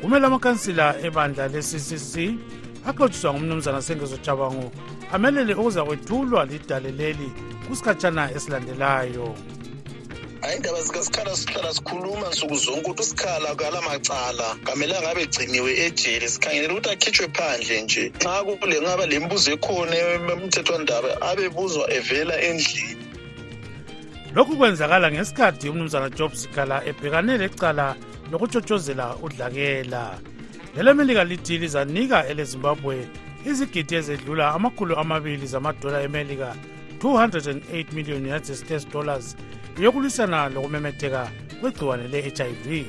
kumele amakhansila ebandla le-ccc axotshiswa ngumnumzana sengezo jabango amelele okuza kwethulwa lidale leli kusikhatshana esilandelayo hayi indaba zikasikhala sihlala sikhuluma nsuku zonke ukuthi usikhala kala macala kamele angabe egciniwe ejele sikhangelele ukuthi akhitshwe phandle nje nxa kule ngaba le mbuzo ekhona emthethwandaba abebuzwa evela endlini lokhu kwenzakala ngesikhathi umnumzana job sikhala ebhekane lecala nokutshotshozela udlakela lelamelika lithi lizanika elezimbabwe izigidi ezedlula amakhulu amabili zamadola emelika 208 million united states dollars yokulwisana lokumemetheka kwegciwane le-hiv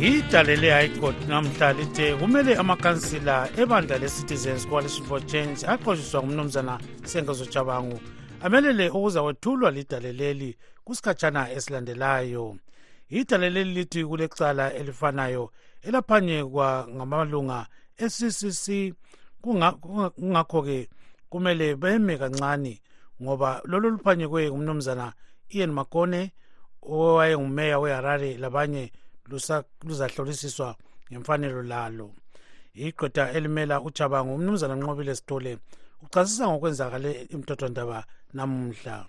idale le-high court namhla lithe kumele amakansila ebandla le-citizens coalition for change aqoshiswa ngumnumzana sengezojabangu amelele ukuza kwethulwa lidale leli kusikhatshana esilandelayo idale leli lithi kulecala elifanayo elaphanyekwa ngamalunga eccc kungakho-ke kumele beme kancane ngoba lolu luphanyekwe ngumnumzana ian makone owayengumeya weharare labanye luzahlolisiswa ngemfanelo lalo igqweda elimela uchabango umnumzana nqobile sithole ucasisa ngokwenzakale emthothondaba namuhla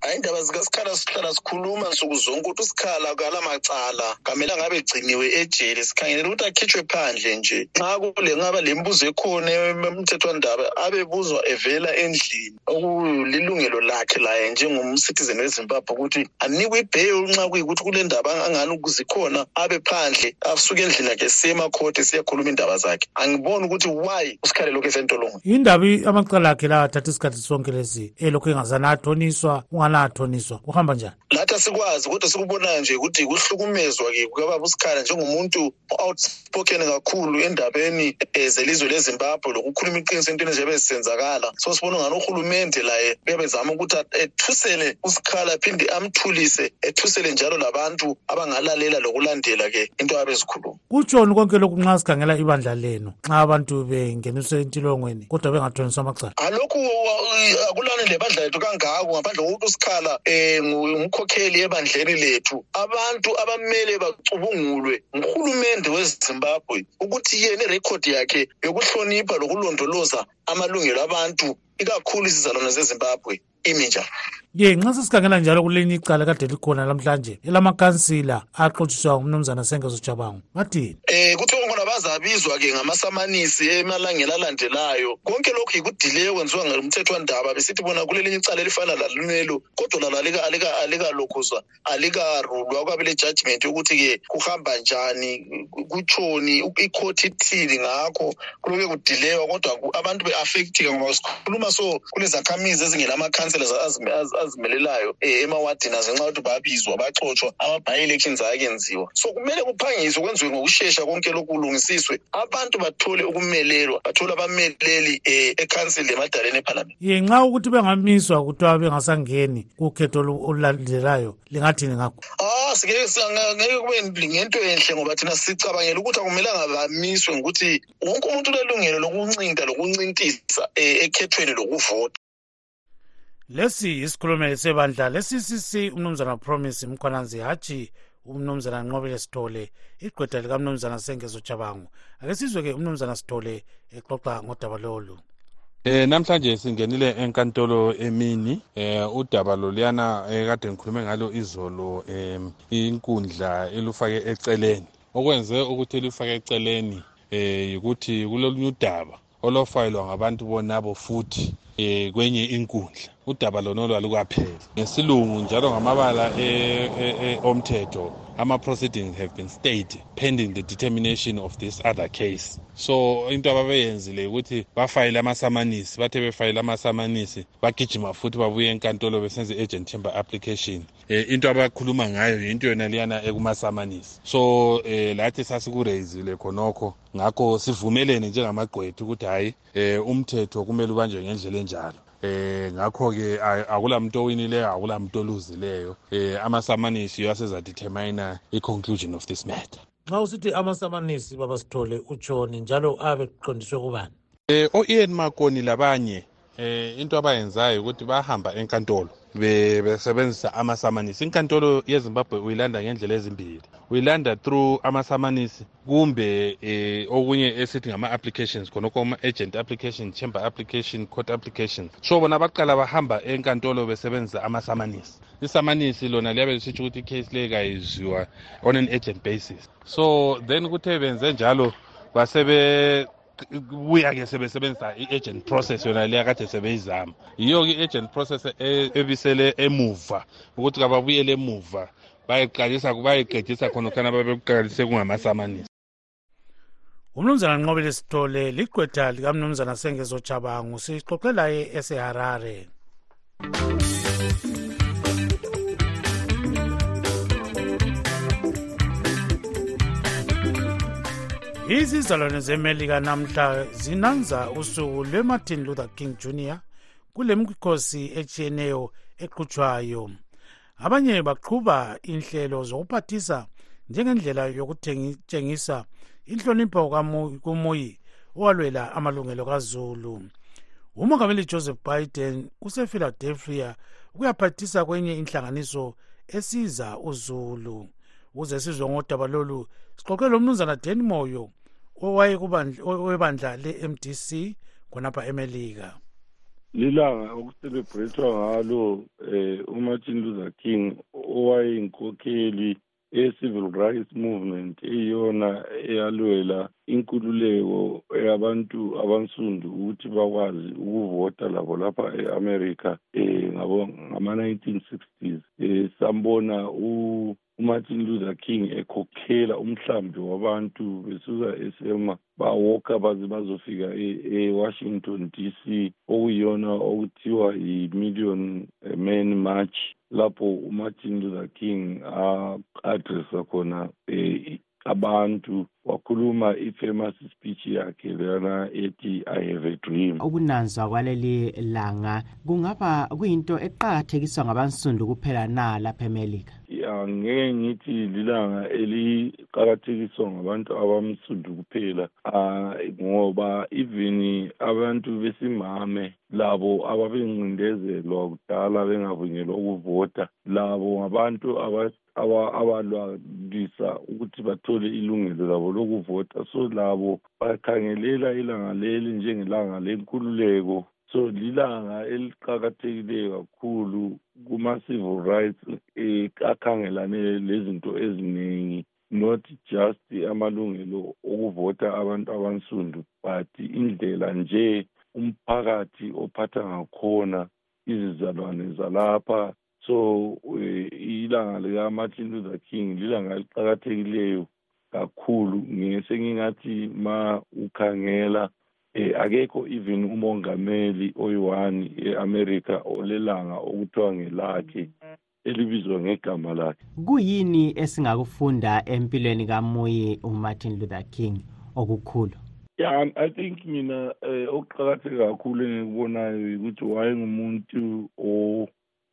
hayi indaba zikasikhala sihlala sikhuluma nsuku zonke ukuthi usikhala kala macala kamele angabe egciniwe ejele sikhangelele ukuthi akhitshwe phandle nje nxa kule ngaba le mbuzo ekhona emthethwandaba abebuzwa evela endlini okulilungelo lakhe laye njengomcitizen wezimbabwe ukuthi anikwe ibheyil nxa kuyikuthi kule ndaba angani zikhona abe phandle asuke endlini yakhe siyemakhothe siyakhuluma indaba zakhe angiboni ukuthi why usikhalelokhu esentolongweni yindaba amacala akhe la athatha isikhathi zonke lezi elokhu eh, engazani athoniswa ungani athoniswa kuhamba njani lathi asikwazi kodwa sikubonayo nje ukuthi kuhlukumezwa-ke kukababa usikhala njengomuntu outspoken kakhulu endabeni eh, zelizwe lezimbabwe lokukhuluma iqiniso entweni eziyabe zisenzakala so sibona ungani uhulumente laye uyabe zama ukuthi ethusele usikhala phinde amthulise ethusele njalo labantu abangalalela lokulandela-ke into abezikhuluma kutshoni konke lokhu nxa sikhangela ibandla lenu nxa abantu bengeniswe entilongweni kodwa bengathoniswa amacala alokhu uh, akulani lebandla lethu kangako ngaphandle kokuthi usikhala um ngumkhokheli ebandleni lethu abantu abamele bacubungulwe nguhulumende wezimbabwe ukuthi yena irekhodi yakhe yokuhlonipha lokulondoloza amalungelo abantu ikakhulu izizalwane zezimbabwe imi njalo ye nxa sesikhangela njalo kulenye icala kade likhona lamhlanje elamakansila axotshiswa ngumnumzana sengezo jabango bathini um kuthiwa kungona bazabizwa-ke ngamasamanisi emalangeni alandelayo konke lokhu yikudileya okwenziwa ngumthethwandaba besithi bona kulelinye icala elifana lalunelo kodwa lalo alikalukhuzwa alikarulwa kwabe le-judgment yokuthi-ke kuhamba njani kutshoni ikhothi ithini ngakho kuloke kudilewa kodwa abantu be-affekthika ngoba sikhuluma so kunezakhamizi ezingelama-councellors azimelelayo um eh, emawadini azenxa ukuthi babizwa baxotshwa ama-bi-elections akenziwa so kumele kuphangiswe kwenziwe ngokushesha konke lokhu kulungisiswe abantu bathole ukumelelwa bathole abameleli um eh, ekhansili lemadaleni ephalamenti ye nxa ukuthi bengamiswa kuthiwa bengasangeni kukhetho olulandelayo lingathini ngakho ah, ngeke kube ngento enhle ngoba thina sicabangela ukuthi akumelanga bamiswe ngokuthi wonke umuntu ulelungelo lokuncinta lokuncintisa eh, ekhethweni lokuvota lesi yisikhulumeli sebandla le-ccc umnumzana promise mkhwananzi hatshi umnumzana nqobile sithole igqweda likamnumzana sengezo jabangu ake sizwe-ke umnumzana sithole exoxa ngodaba lolu Eh namhlanje singenile enkantolo emini eh udaba loliyana ekade eh, ngikhulume ngalo izolo eh inkundla elufake eceleni okwenze ukuthi elufake eceleni eh ukuthi kulolunye udaba olofayilwa ngabantu bonabo futhi um kwenye inkundla udaba lonolo alukapheli ngesilungu njalo ngamabala e, e, e, omthetho ama-proceedings have been stayed pending the determination of this other case so into ababeyenzile ukuthi bafayile amasamanisi bathe befayile amasamanisi bagijima futhi babuye enkantolo besenze i-agent chamber application um into abakhuluma ngayo yinto yona liyana ekumasamanisi so um lathi sasikureyizile khonokho ngakho sivumelene njengamagqwethu ukuthi hhayi um umthetho kumele ubanjwe ngendlela enjalo eh ngakho-ke akulamuntu owinileyo akulamuntu oluzileyo eh amasamanisi yiwo asezadetermina i-conclusion of this matter nxa usithi amasamanisi baba sithole utshoni njalo abe qondiswe kubani um o-ian makoni labanye eh into abayenzayo ukuthi bahamba enkantolo besebenzisa amasamanisi inkantolo yezimbabwe uyilanda ngendlela ezimbili uyilanda through amasamanisi kumbe eh, okunye esithi ngama-applications khonokho ama-agent application chamber application court application so bona baqala bahamba enkantolo besebenzisa amasamanisi isamanisi lona liyabe lisitsho ukuthi icase le kayizwiwa on an agent basis so then kuthe benze njalo basebe kubuya-ke sebesebenzisa i-agent process yona leya kade sebeyizama yiyo-ke i-agent process e, ebisele emuva ukuthi kababuyele emuva bayeqalisa bayeqedisa khona khona babekuqalise kungamasamanisi umnumzana nqobile sithole ligqwetha likamnumzana sengezojabangu sixoxe laye eseharare izizalwane zemelika namhla zinanza usuku lwemartin luther king jr kulemikhosi etshiyeneyo eqhutshwayo abanye baqhuba inhlelo zokuphathisa njengendlela yokutshengisa inhlonipho kumuyi owalwela amalungelo kazulu umongameli joseph biden usephiladelphia ukuyaphathisa kwenye inhlanganiso esiza uzulu ukuze sizwe ngodaba lolu sixoxe lo mnumzana deni moyo owebandla le-mdc khonapha emelika lilanga okuselebhrethwa ngalo um umartin luther king owayeyinkokheli e-civil rights movement eyiyona eyalwela inkululeko yabantu abansundu ukuthi bakwazi ukuvota labo lapha e-amerika um ngama-1960s um sambona umartin luther king ekhokhela umhlambi wabantu besuka eselma bawoka baze bazofika ewashington e d c okuyiyona okuthiwa yi-million eh, man march lapho umartin luther king a-adressa khona um abantu wakhuluma i-famous speech yakhe leyana ethi i have a dream ukunanzwa kwaleli langa kungaba kuyinto eqakathekiswa ngabansundu kuphela na lapha emelika ya ngeke ngithi lilanga eliqakathekiswa ngabantu abamsundu kuphela um ngoba even abantu besimame labo ababencindezelwa kudala bengavunyelwa ukuvota labo ngabantu abalwandisa ukuthi bathole ilungelo labo lokuvota so labo bakhangelela ilanga leli njengelanga lenkululeko so lilanga eliqakathekileyo kakhulu kuma-civil rights eh, akhangelane lezinto eziningi not just amalungelo okuvota abantu abansundu but indlela nje umphakathi ophatha ngakhona izizalwane zalapha so eh, ilanga likamartin luther king lilanga eliqakathekileyo kakhulu ngesengingathi ma ukhangela eh akekho even umongameli oyiwani eAmerica olelanga okuthiwa ngelakhe elibizwa ngegama lakhe kuyini esingakufunda empilweni kamuyi uMartin Luther King okukhulu ya i think mina eh okuqakatheke kakhulu engikubonayo ukuthi wayengumuntu o oh,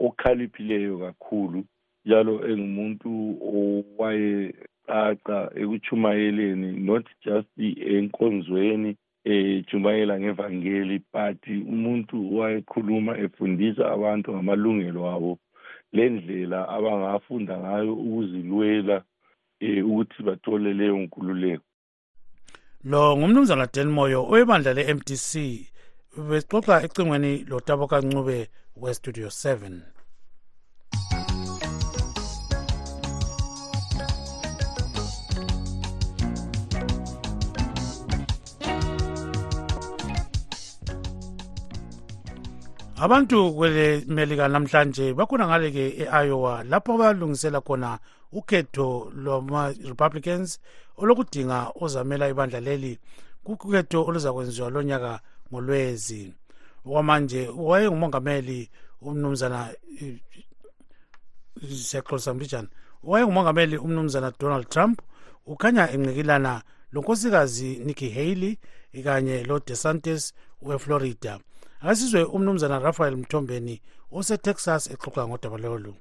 okhaliphileyo kakhulu njalo engumuntu owayecaca ekutshumayeleni not just enkonzweni etshumayela ngevangeli but umuntu wayekhuluma efundisa abantu ngamalungelo abo lendlela abangafunda ngayo ukuzilwela um ukuthi bathole leyo nkululeko lo ngumnumzana den moyo oyebandla le-mdc besixoxa ecingweni lotabo kancube westudio 7 abantu kwele melika namhlanje bakhona ngale-ke e-iowa lapho balungisela khona ukhetho lwama-republicans olokudinga ozamela ibandla leli kukhetho oluzakwenziwa lo nyaka ngolwezi okwamanje wayengumongameli umnumzana eh, siyaxolisa mbijana wayengumongameli umnumzana donald trump ukhanya enqikilana lonkosikazi nikki haley kanye lodesantis weflorida akasizwe umnumzana rafael mthombeni osetexas exoxa ngodaba lolu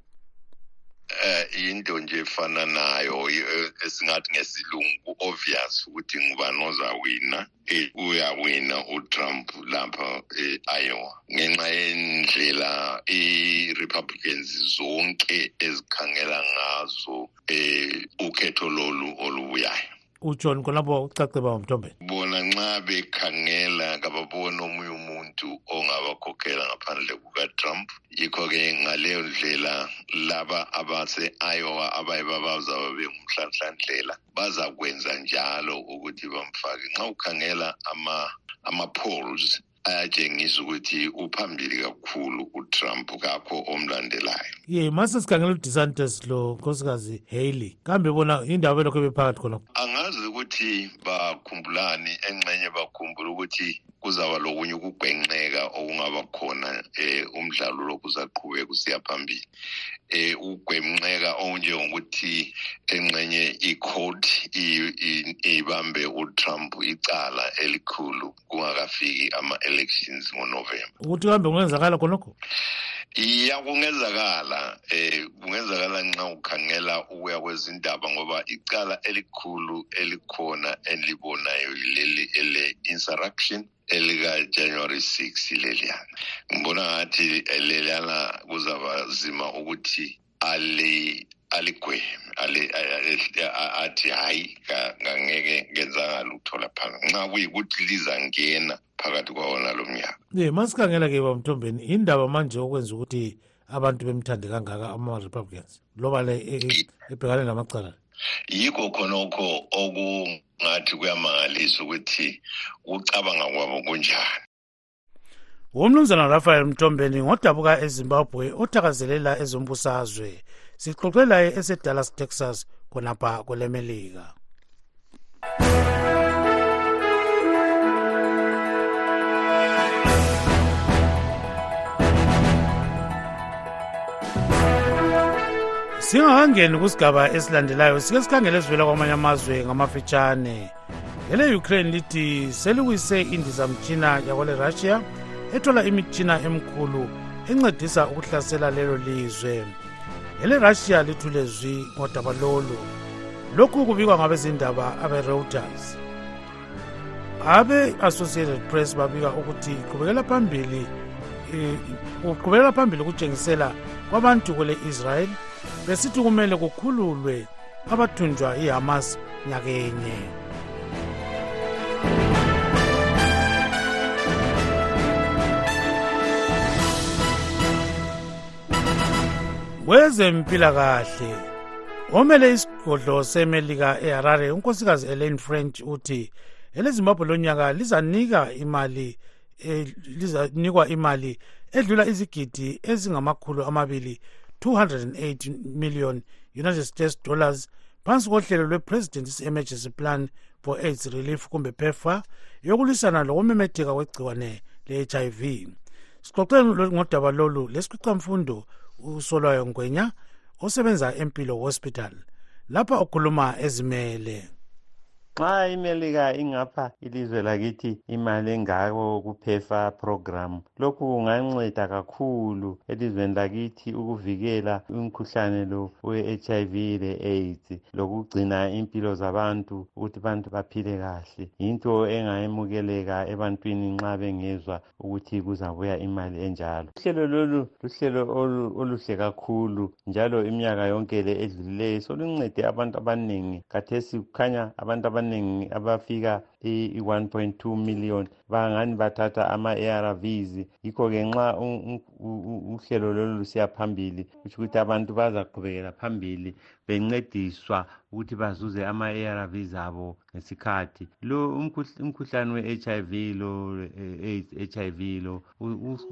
Eh, into nje efana nayo eh, esingathi ngesilungu obvious ukuthi ngubani ozawina eh, uyawina utrump lapha e-iowa ngenxa yendlela i-republicans zonke ezikhangela ngazo um ukhetho lolu olubuyayo utshoni khonapho cace baba mthombe bona nxa bekhangela kababoni omunye umuntu ongabakhokhela ngaphandle kukatrump yikho-ke ngaleyo ndlela laba abase-iowa abaye babazaba bengumhlanhlandlela bazakwenza njalo ukuthi bamfake nxa ukhangela ama-polls ama ayatshengisa ukuthi uphambili kakhulu utrump kakho omlandelayo ye mase sikhangela udesantis lo nkosikazi haley kambe bona indawo belokho bephakathi khona angazi ukuthi bakhumbulani engxenye bakhumbula ukuthi kuzaba lokunye ukugwenxeka okungaba khona um umdlalo lokhu uzaqhubeka usiya phambili eh ugwemnxeka onjengokuthi enxenye icourt ibambe uTrump icala elikhulu kungakafiki ama-elections ngonovemba ukuthi uhambe kungenzakala khonokho ya kungenzakala eh kungenzakala nxa ukhangela ukuya kwezindaba ngoba icala elikhulu elikhona elibonayo leli ele insurrection elika-january 6 leliyana ngibona ngathi eh, leliyana kuzaba zima ukuthi ali aligweme athi hhayi ngangeke ngenzanga lutho lapha nxa kuyikuthi lizangena phakathi kwawona lo mnyaka ye masikhangela ke bamthombeni yindaba manje okwenza ukuthi abantu bemthande kangaka ama-republicans loba le e, e, ebhekane namacala yikho khonokho okungathi kuyamangalisa ukuthi ukucabanga kwabo kunjani umnumzana rafael mtombeni ngodabuka ezimbabwe othakazelela ezombusazwe sixoxe laye esedallas texas khonapha kwelemelika singakangeni kusigaba esilandelayo sike sikhangele ezivela kwamanye amazwe ngamafitshane ele-ukraine lithi seliwise indizamtshina yakwele-russia ethola imitshina emikhulu encedisa ukuhlasela lelo lizwe ele-russia lithule zwi ngodaba lolu lokhu kubikwa ngabezindaba abe-reuters abe-associated press babika ukuthi qhubekela phambili kuqhubekela phambili ukutshengisela kwabantu kwele-israyeli besithi kumele kukhululwe abathunjwa ihamas nyakenye kwezempilakahle omele isigodlo semelika eharare unkosikazi elaine french uthi elezimbabwe lonyaka lizanika imali eh, lizanikwa imali edlula izigidi ezingamakhulu amabili 208 million united states dollars phansi kohlelo lwe-president's emergency plan for aids relief kumbe pepfa yokulwisana lokumemetheka kwegciwane le-hiv sixoxe ngodaba lolu lesiqoqamfundo usolwayo ngwenya osebenza empilo hospital lapha ukhuluma ezimele nxa imelika ingapha ilizwe lakithi imali engako kuphefa program lokhu kunganceda kakhulu elizweni lakithi ukuvikela umkhuhlane lo we-hiv le-aids lokugcina impilo zabantu ukuthi abantu baphile kahle yinto engayemukeleka ebantwini nxa bengezwa ukuthi kuzabuya imali enjalo uhlelo lolu luhlelo oluhle kakhulu njalo iminyaka yonke le edlulileyo soluncede abantu abaningi khathesi kukhanya abantu abaningi abafika i-one point two million bangani bathatha ama-a r vs yikho-ke nxa uhlelo lolu lusiya phambili kutsho ukuthi abantu bazaqhubekela phambili bencediswa ukuthi bazuze ama-arvs abo ngesikhathi lo umkhuhlane we-hiv lo aids hiv lo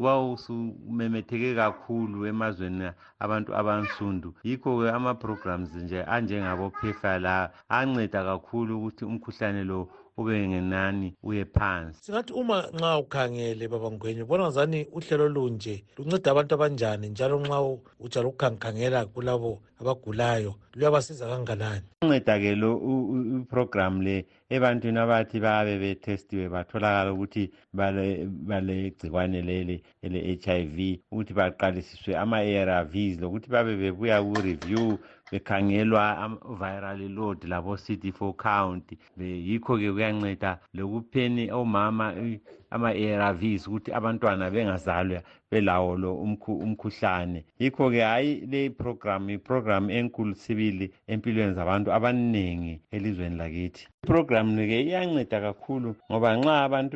wawusumemetheke kakhulu emazweni abantu abansundu yikho-ke ama-programs nje anjengabophefa la anceda kakhulu ukuthi umkhuhlane lo ube ngenani uye phansi singathi uma nxa ukhangele baba ngwenye bona zani uhlelo lunje lunceda abantu abanjani njalo nxa utshala ukukhangikhangela kulabo abagulayo luyabasiza kanganani uncedake lo iprogram le ebantwini abathi babe bethestiwe batholakala ukuthi balegcikwane leli ele-h i v ukuthi baqalisiswe ama-a r vs lokuthi babe bebuya ku-review bekhangelwa viral load labo-cd four count yikho-ke kuyanceda lokupheni omama ama-arvs ukuthi abantwana bengazalwa belawo lo umkhuhlane yikho-ke hhayi le program iprogram enkulu sibili empilweni zabantu abaningi elizweni lakithi iprogram ke iyanceda kakhulu ngoba nxa abantu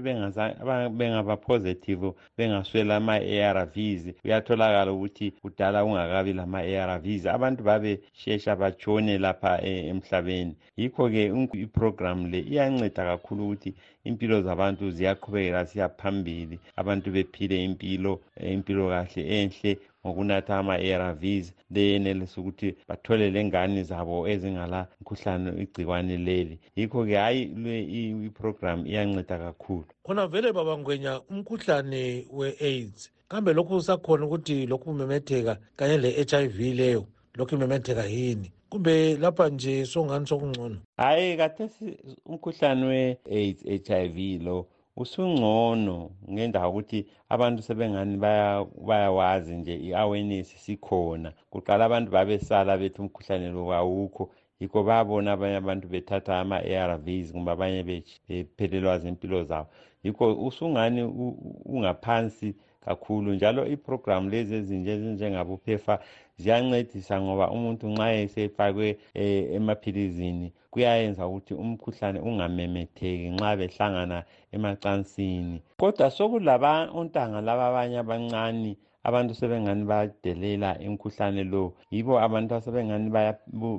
bengaba positive bengaswela ama-arvs kuyatholakala ukuthi kudala kungakabi lama-arvs abantu babeshesha batshone lapha e, emhlabeni yikho-ke iprogram le iyanceda kakhulu ukuthi impilo zabantu ziyaqhubekela siya phambili abantu bephile impilo eh, impilo kahle enhle ngokunatha ama-arvs leyenelisa ukuthi bathole lengane zabo ezingala mkhuhlane igcikwane leli yikho-ke hhayi iprogram iyanceda kakhulu khona vele babangwenya umkhuhlane we-aids kambe lokhu kusakhona ukuthi lokhu kumemetheka kanye le-h i v leyo lokhu imemetheka yini kumbe lapha nje songani sokungcono hhayi kathesi umkhuhlane we-aids h i v lo usungcono ngendawo ukuthi abantu sebengani bayawazi nje i-awareness sikhona kuqala abantu babesala bethi umkhuhlane lo kawukho yikho babona abanye abantu bethatha ama-arvs kumbe abanye bephelelwa zimpilo zabo yikho usungani ungaphansi kakhulu njalo iprogramu lezi ezinje ezinjengabophefa ziyancedisa ngoba umuntu nxa esefakwe e, emaphilizini kuyayenza ukuthi umkhuhlane ungamemetheki nxa behlangana emacansini kodwa sokulaba ontanga laba abanye abancane abantu sebengani bayadelela imkhuhlane lo yibo abantu asebengani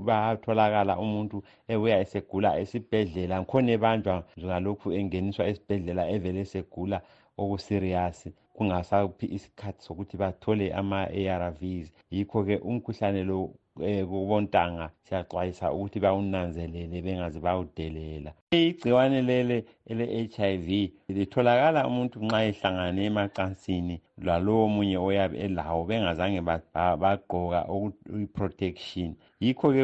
bayatholakala umuntu ebuya esegula esibhedlela ngikhona ebanjwa ngalokhu engeniswa esibhedlela evele esegula okusiriyasi kungasaphi isikhathi sokuthi bathole ama-arvs yikho-ke umkhuhlane lo eh, kubontanga siyaxwayisa ukuthi bawunanzelele bengaze bawudelela igciwane lele ele-hiv litholakala umuntu nxa ehlangane emacansini lalowo munye oyabe elawo bengazange bagqoka i-protection yikho-ke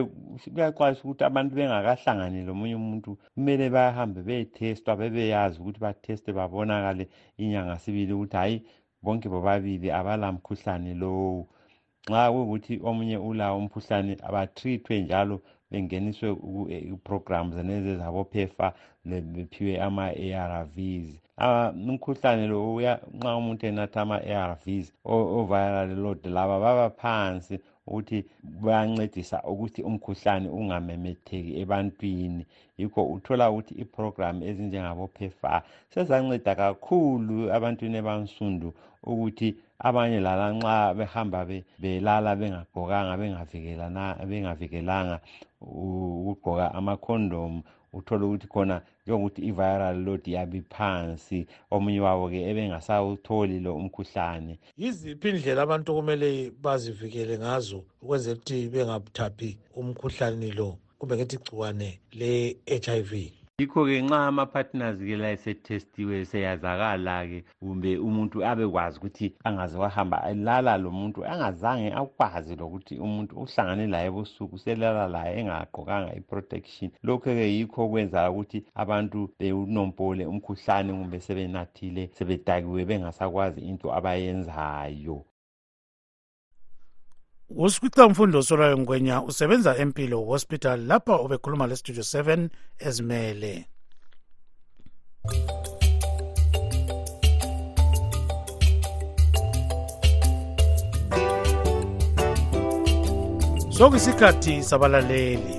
kuyaxwayisa ukuthi abantu bengakahlangani lomunye umuntu kumele bahambe beyethestwa bebeyazi ukuthi batheste babonakale inyanga sibili ukuthi hhayi bonke bobabili abalamkhuhlane lowo nxa kuyukuthi omunye ulawo umkhuhlane batreatwe njalo bengeniswe iprogram e, zenezi ezabophefa bephiwe ama-arvs ah, umkhuhlane lo uya nxa umuntu enatha ama-arvs oviral load laba baba phansi ukuthi bayancedisa ukuthi umkhuhlane ungamemetheki ebantwini yikho uthola ukuthi iprogram ezinjengabophefa sezanceda kakhulu abantwini abansundu ukuthi abanye lala nxa behamba belala bengagqokanga bengavikelanga ukugqoka amakhondomu uthole ukuthi khona njengokuthi i-viral load yabe phansi omunye wabo-ke ebengasawutholi lo umkhuhlane yiziphi indlela abantu okumele bazivikele ngazo ukwenzela ukuthi bengathaphi umkhuhlane lo kumbe ngithi igciwane le-h i v yikho-ke nxa ama-partners-ke la esetestiwe eseyazakala-ke kumbe umuntu abekwazi ukuthi angaze wahamba elala lo muntu angazange akwazi lokuthi umuntu uhlangane laye ebusuku selala laye engagqokanga i-protection lokho-ke yikho okwenza ukuthi abantu bewunompole umkhuhlane kumbe sebenathile sebedakiwe bengasakwazi into abayenzayo usikhwica mfundo usolayo ngwenya usebenza empilo hospital lapha ubekhuluma lestudio 7 ezimele sokuyisikhathi sabalaleli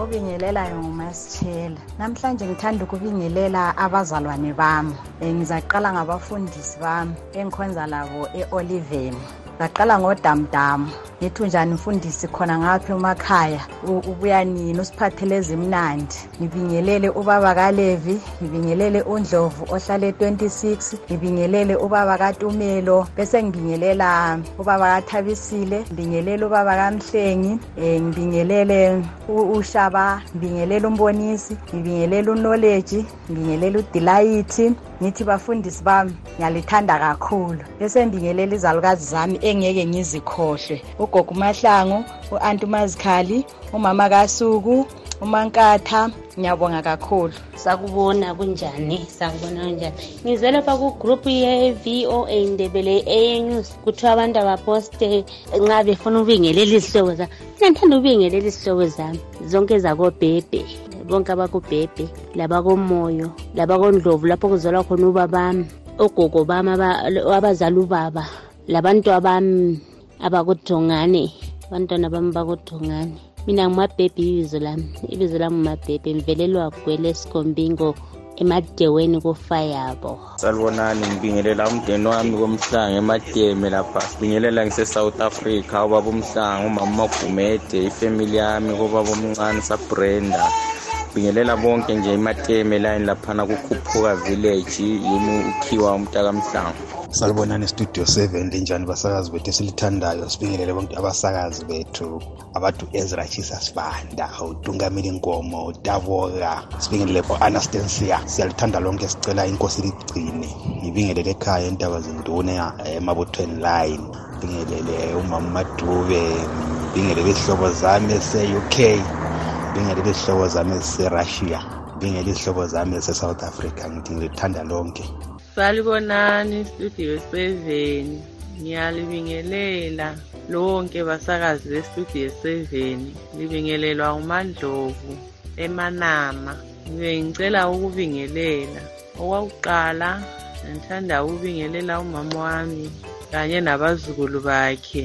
obingelelayo ngumasitshela namhlanje ngithanda ukubingelela abazalwane bami eh, ngizaqala ngabafundisi bami engikhonza labo e-oliveni ngaqala ngodamdamu ngithi unjani mfundisi khona ngaphi umakhaya ubuya nini usiphathele ezimnandi ngibingelele ubaba kalevi ngibingelele undlovu ohlale 26 ngibingelele ubaba katumelo bese ngibingelela ubaba kathabisile ngibingelele ubaba kamhlengi um ngibingelele ushaba ngibingelele umbonisi ngibingelele unoleji ngibingelela udilayithi ngithi bafundisi bami ngiyalithanda kakhulu besendingelela izalukazi zami engeke ngizikhohlwe ugogo umahlangu u-anti umazikhali umama kasuku umankatha ngiyabonga kakhulu sakubona kunjani sakubona kunjani ngize lapha kugroup ye-voa ndebele eyenews kuthiwa abantu abaposte nxa befuna ukubingelela izihlobo ngithanda ukubingelela izihlobo zami zonke zakobhebhe bonke abakubhebhe labakomoyo labakondlovu lapho kuzalwa khona ubabami ogogo bami abazala ubaba labantwa bami abakudongane abantwana bami bakudongane mina ngumabhebhi ibizo lami ibizo lami ngumabhebhi ngivelelwa gwele sikombingo emadeweni kofayabo salibonani ngibingelela umdeni wami komhlanga emateme lapha sibingelela ngise-south africa ubaba umhlanga umama umagumede ifemili yami kobaba omncane sabrenda ngibingelela bonke nje emateme layini laphana kukhuphuka village yimi ukhiwa umntakamhlanga salibonani studio seven linjani basakazi bethu esilithandayo sibingelele bonke abasakazi bethu abatu ezra chisa sibanda utungamile inkomo utavoka sibingelele bo-anastensia siyaluthanda lonke sicela inkosi ligcine ngibingelele ekhaya entaba zinduna emabuthweni line ngibingelele umama madube ngibingelele izihlobo zami ese-uk ngibingelele izihlobo zami eziserussia ngibingelele izihlobo zami ese-south africa ngithi ngilithanda lonke salibonani studio 7 ngiyalibingelela lonke basakazi bestudio 7 libingelelwa umandlovu emanama ngibe ngicela ukubingelela okwakuqala ngithanda ukubingelela umama wami kanye nabazukulu bakhe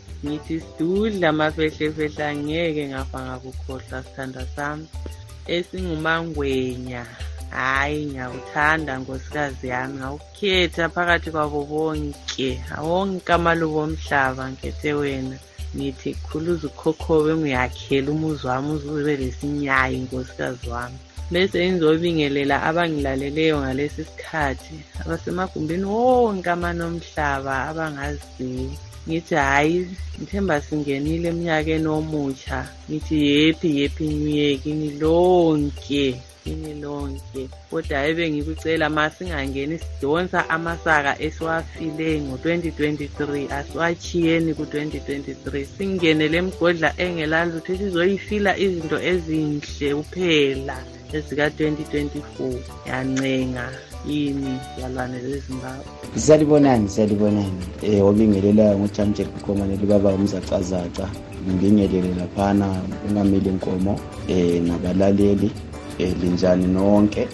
ngithi sidudla amafehlefehle angeke ngafa ngakukhohlwa sithanda sami esingumangwenya hhayi ngiyakuthanda nkosikazi yami ngawukukhetha phakathi kwabo bonke awonke amalubo omhlaba ngikhethe wena ngithi khuluza ukhokhobe ngiyakhela umuzi wami uzube lesinyayi nkosikazi wami bese ngizobingelela abangilaleleyo ngalesi sikhathi abasemagumbini wonke amanomhlaba abangazi ngithi hhayi ngithemba singenile emnyakeni omutsha ngithi yephi yephi nyuye kini lonke kini lonke kodwa hayi bengikucela ma singangeni sidonsa amasaka esiwafile ngo-2023 asiwachiyeni ku-2023 singenele emgodla engelalutho sizoyifila izinto ezinhle kuphela ezika-2024 yancenga yini yalwane lezimbabwe salibonani salibonani um eh, obingelelayo ngujamjet mkomane libaba umzacazaca ngibingelele laphana ungamile nkomo um nabalaleli um linjani nonke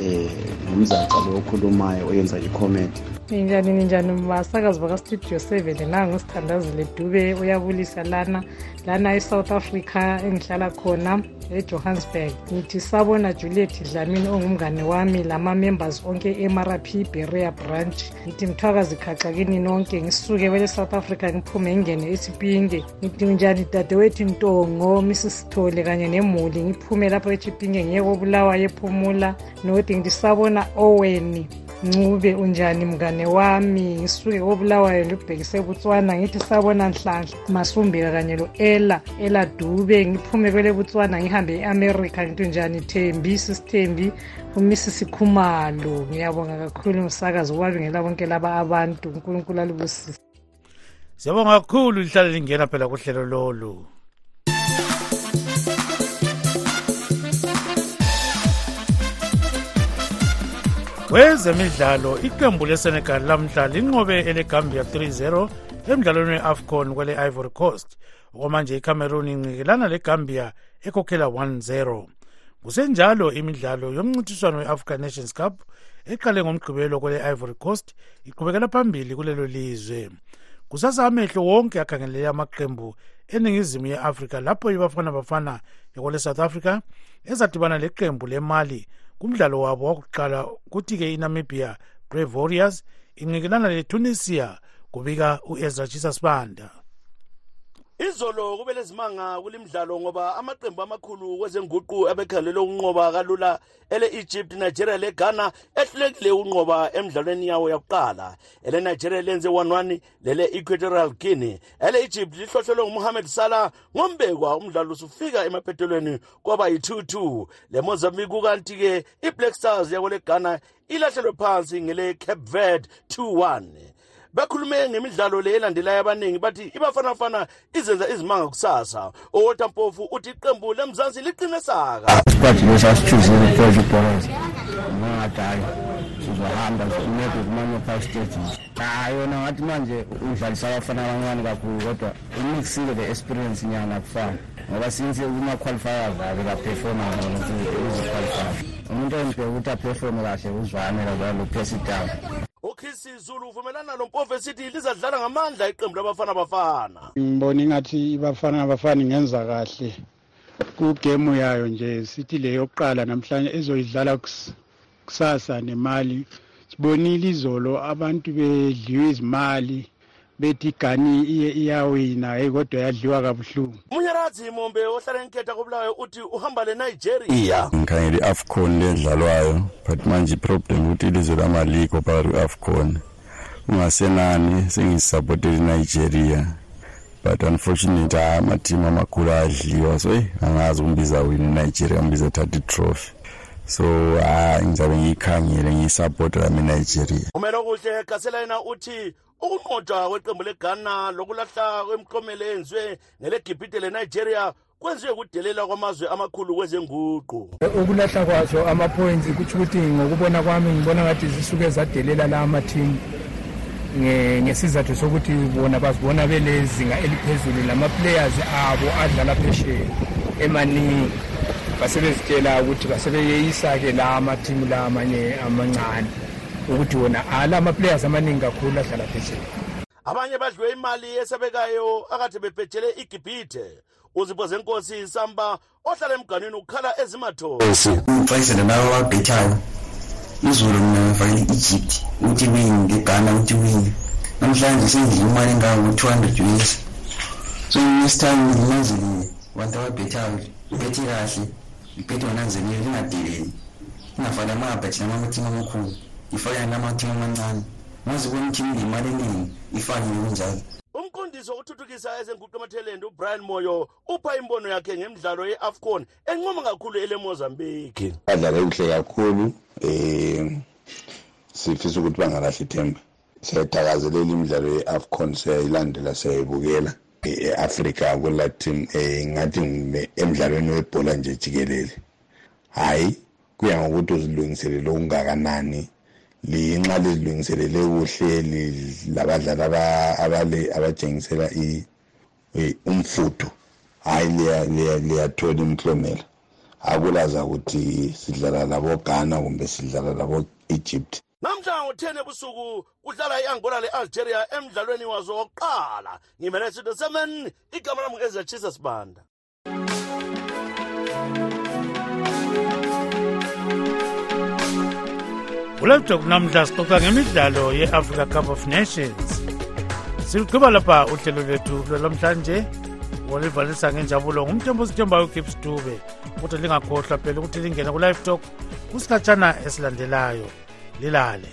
um ngumzaca lo okhulumayo oyenza icomedi ninjani ninjani basakazi bakastudio seven nangu sithandazile dube uyabulisa lana lana eSouth Africa engihlala khona ejohannesburg ngithi sabona juliet dlamini ongumngane wami lama-members onke e-mrp berea branch ngithi mthwakazi khaxa kini nonke ngisuke kwele-south africa ngiphume ngingene echipinge ngithi njani dadewethu ntongo misisithole kanye nemuli ngiphume lapho echipinge ngiye kobulawa yephumula nokuthi ngithi sabona oweni ncube unjani mngane wami ngisuke kobulawayo ndibhekise butswana ngithi sabona nhlanhla masumbika kanye lo-ela ela dube ngiphume kwele botswana ngihambe e-amerika into njani thembi sisithembi umisiss khumalo ngiyabonga kakhulu msakazi ubalungela bonke laba abantu unkulunkulu alibusisi siyabonga kakhulu lihlale lingena phela kuhlelo lolu kwezemidlalo iqembu lesenegal lamhla linqobe elegambia 3-0 emdlalweni we-afcon kwele-ivory coast okwamanje icameroon inqikelana legambia ekhokhela 1-0 kusenjalo imidlalo yomncintiswano we-african nations cup eqale ngomgqibelo kwele-ivory coast iqhubekela phambili kulelo lizwe kusasa amehlo wonke akhangelele amaqembu eningizimu ye-afrika lapho ibafana bafana yakwele-south africa ezadibana leqembu lemali kumdlalo wabo wakuqala kuthi-ke inamibia brave warriors inqikelana letunisia kubika uezra jesus banda izolo kube lezimanga kulimdlalo ngoba amaqembu amakhulu kwezenguqu abekhangelele ukunqoba kalula ele-egypt nigeria leghana ehlulekile ukunqoba emdlalweni yawo yakuqala elenigeria lenze 1-1 lele-equatorial guinea ele-egypt lihlohlelwe ngumohamed salah ngombekwa umdlalo usufika emaphethelweni kwaba yi-2-2 lemozambique kukanti-ke iblack stars yakweleghana ilahlelwe phansi ngele-cape verde 2-1 bakhulume ngemidlalo le elandelayo abaningi bathi ibafanafana izenza izimanga kusasa owota mpofu uthi iqembu lemzansi liqine saka isikhathi lesi asithuzile ukudla ibhola ngingadala sizohamba sincede kumanye five stages hayi yona ngathi manje udlalisa abafana abancane kakhulu kodwa umixile the experience nyana kufana ngoba since kuma-qualifiers ake baperforma ngcono uziqualifya umuntu onje ukuthi aperforme kahle uzwane lalo phesidown uchris zulu uvumelana lo mpofu esithi lizadlala ngamandla iqembu labafana bafana ngibona ingathi ibafana bafana ingenza kahle kugemu yayo nje sithi le yokuqala namhlanje ezoyidlala kusasa nemali sibonile izolo abantu bedliwe izimali bethi gani iyawina heyi kodwa yadliwa kabuhlungu munyaradzi mombe ohlala enketa kobulawayo uthi uhamba lenigeria iya ngikhangela i-afcon ledlalwayo but manje iproblem ukuthi ilizwe lamaliko phakathi kwe-afcon kungasenani sengisupported inigeria but unfortunately haa ah, matimu amakuru adliwa so eh, angazi kumbiza wini nigeria kumbiza tati trophy so haa ah, ngizabe ngiyikhangele ngiyisupporta lami nigeria umele okuhle gasela yena uthi ukunqotshwa kweqembu leghana lokulahla kwemiklomelo eyenziwe nelegibhide lenigeria kwenziwe kudelela kwamazwe amakhulu kwezenguqu ukulahla kwazo amapoints kutsho ukuthi ngokubona kwami ngibona ngathi zisuke zadelela la amathimu ngesizathu sokuthi bona bazibona belezinga eliphezulu lamaplayers abo adlala phesheya emaningi basebezitshela ukuthi basebeyeyisa-ke la amathimu la amanye amancane ukuthi wona ala amaplayers amaningi kakhulu adlala phesheya abanye badliwe imali esabekayo akathi bebhejele igibhithe uzipho zenkosi samba ohlala emganwini ukukhala ezimathosi uxwayisele laba ababhethayo izolo mina ngifakele i-egypt ukuthi wini ngeghana ukuthi wini namhlanje sendlile imali engaka ngo-two hundred us so next time nginanzelile abantu ababhethayo ngiphethe kahle ngiphethe ngananzelile lingadeleli ingafani amabhathi namamathimu amakhulu ngifake namamathimu amancane ngazi ukuthi ngimali eningi ifake ngokunjalo umqondisi wokuthuthukisa ezenguqu emathelende ubrian moyo upha imbono yakhe ngemidlalo ye-afcon encoma kakhulu elemozambique badlale kuhle kakhulu um sifisa ukuthi bangalahli ithemba siyayithakazelela imidlalo ye-afcon siyayilandela siyayibukela e-afrika kulatim um eh, ngathi emdlalweni webhola nje jikelele hhayi kuya ngokuthi uzilungiselele okungakanani linxa lizilungiselele kuhle labadlali abale abatshengisela umfutho hhayi liyathola imiklomela akulaza ukuthi sidlala laboghana kumbe sidlala labo-egypt namhla ngo-10 ebusuku kudlala i-angola le-algeria emdlalweni wazo wokuqala ngimele sitho semen igama lam eziyatshisa sibanda kulaptop namhla sixoxa ngemidlalo ye-africa cup of nations siluqhuba lapha uhlelo lwethu lwalamhlanje ngolivalisa ngenjabulo ngumthembo osithembayo ugips dube ukuthi lingakhohlwa phela ukuthi lingene ku-live talk kusikhatshana esilandelayo lilale